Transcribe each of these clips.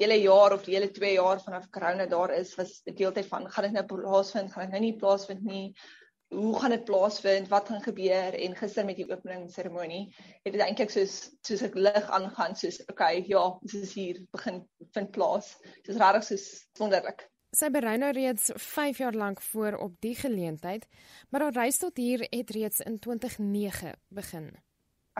hele jaar of die hele 2 jaar vanaf corona daar is, was die deeltyd van gaan dit nou plaasvind, gaan dit nou nie plaasvind nie. Hoe gaan dit plaasvind? Wat gaan gebeur? En gister met die openingsseremonie het dit eintlik soos soos ek lig aangaan soos okay, ja, dit is hier begin vind plaas. Dit is regtig soos wonderlik. Sy berei nou reeds 5 jaar lank voor op die geleentheid, maar haar reis tot hier het reeds in 2009 begin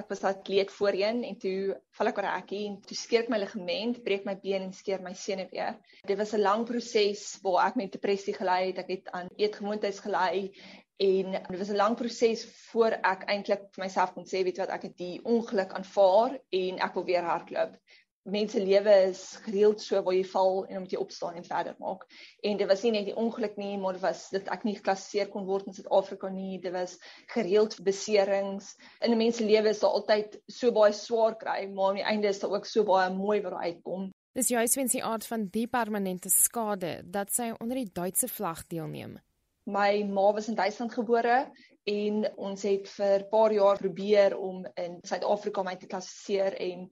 ek was atleet voorheen en toe val ek oor 'n hekkie en toe skeer ek my ligament, breek my been en skeer my senuwee. Dit was 'n lang proses waar ek met depressie gelei het, ek het aan eetgewoontes gelei en dit was 'n lang proses voor ek eintlik vir myself kon sê weet wat ek het die ongeluk aanvaar en ek wil weer hardloop mense lewe is gereeld so waar jy val en om jy opstaan en verder maak. En dit was nie net die ongeluk nie, maar dit was dit ek nie geklassifiseer kon word in Suid-Afrika nie. Dit was gereeld beserings. In 'n mens se lewe is daar altyd so baie swaar kry, maar aan die einde is daar ook so baie mooi wat uitkom. Dis juist wens die aard van die permanente skade dat sy onder die Duitse vlag deelneem. My ma was in Duitsland gebore en ons het vir 'n paar jaar probeer om in Suid-Afrika my te klassifiseer en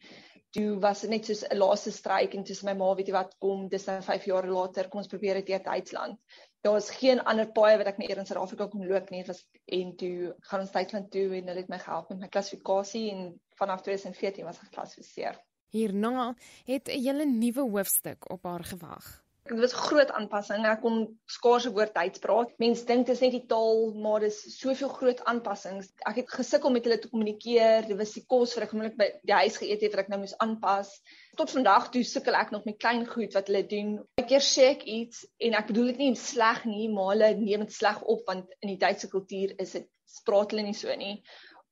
toe was dit net soos 'n laaste stryk en tussen my ma weet jy wat kom dis nou 5 jaar later kom ons probeer dit hier Duitsland. Daar was geen ander paai wat ek net in Suid-Afrika kon loop nie was en toe gaan ons Duitsland toe en hulle het my gehelp met my klassifikasie en vanaf 2014 was ek geklassifiseer. Hierna het 'n hele nuwe hoofstuk op haar gewag dit was groot aanpassing. Ek kon skaarse woord Duits praat. Mense dink dit is net die taal, maar dis soveel groot aanpassings. Ek het gesukkel met hulle te kommunikeer. Dit was die kos wat ek gewoonlik by die huis geëet het wat ek nou moes aanpas. Tot vandag toe sukkel ek nog met klein goed wat hulle doen. Ek keer sê ek iets en ek bedoel dit nie sleg nie, maar hulle neem dit sleg op want in die Duitse kultuur is dit spraak hulle nie so nie.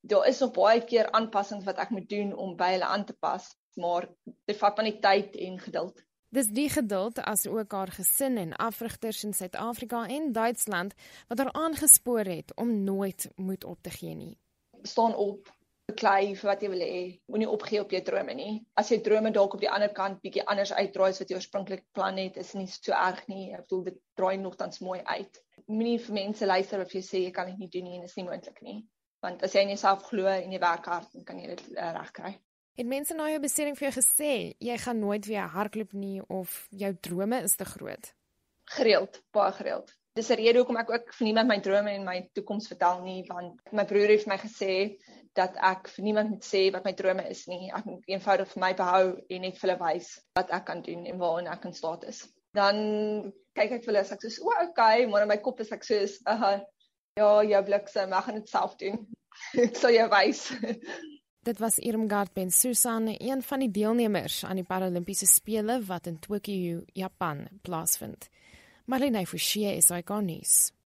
Daar is nog baie keer aanpassings wat ek moet doen om by hulle aan te pas, maar dit vat van die tyd en geduld. Dis die geduld as ook haar gesin en afrigters in Suid-Afrika en Duitsland wat haar aangespoor het om nooit moed op te gee nie. Staan op, beklei vir wat jy wil hê. Moenie opgee op jou drome nie. As jy drome dalk op die ander kant bietjie anders uitdraai as wat jy oorspronklik plan het, is nie so erg nie. Ek bedoel dit draai nogtans mooi uit. Moenie vir mense luister of jy sê jy kan dit nie doen nie en dit is nie moontlik nie. Want as jy in jouself glo en jy werk hard, dan kan jy dit uh, regkry. Het mense na jou besering vir jou gesê jy gaan nooit weer hardloop nie of jou drome is te groot? Gereeld, baie gereeld. Dis 'n rede hoekom ek ook vir niemand my drome en my toekoms vertel nie want my broer het vir my gesê dat ek vir niemand moet sê wat my drome is nie. Ek moet eenvoudig vir my behou en net vir hulle wys wat ek kan doen en waarna ek in staat is. Dan kyk ek vir hulle as ek sê, "O, okay," maar in my kop is ek soos, "Ag, ja, jou bliksem, ek gaan dit self doen." ek sal jou wys. Dit was Irmgard Ben Susan, een van die deelnemers aan die Paralimpiese spele wat in Tokio, Japan, plaasvind. Marlene Forsie is hy gaan nuus.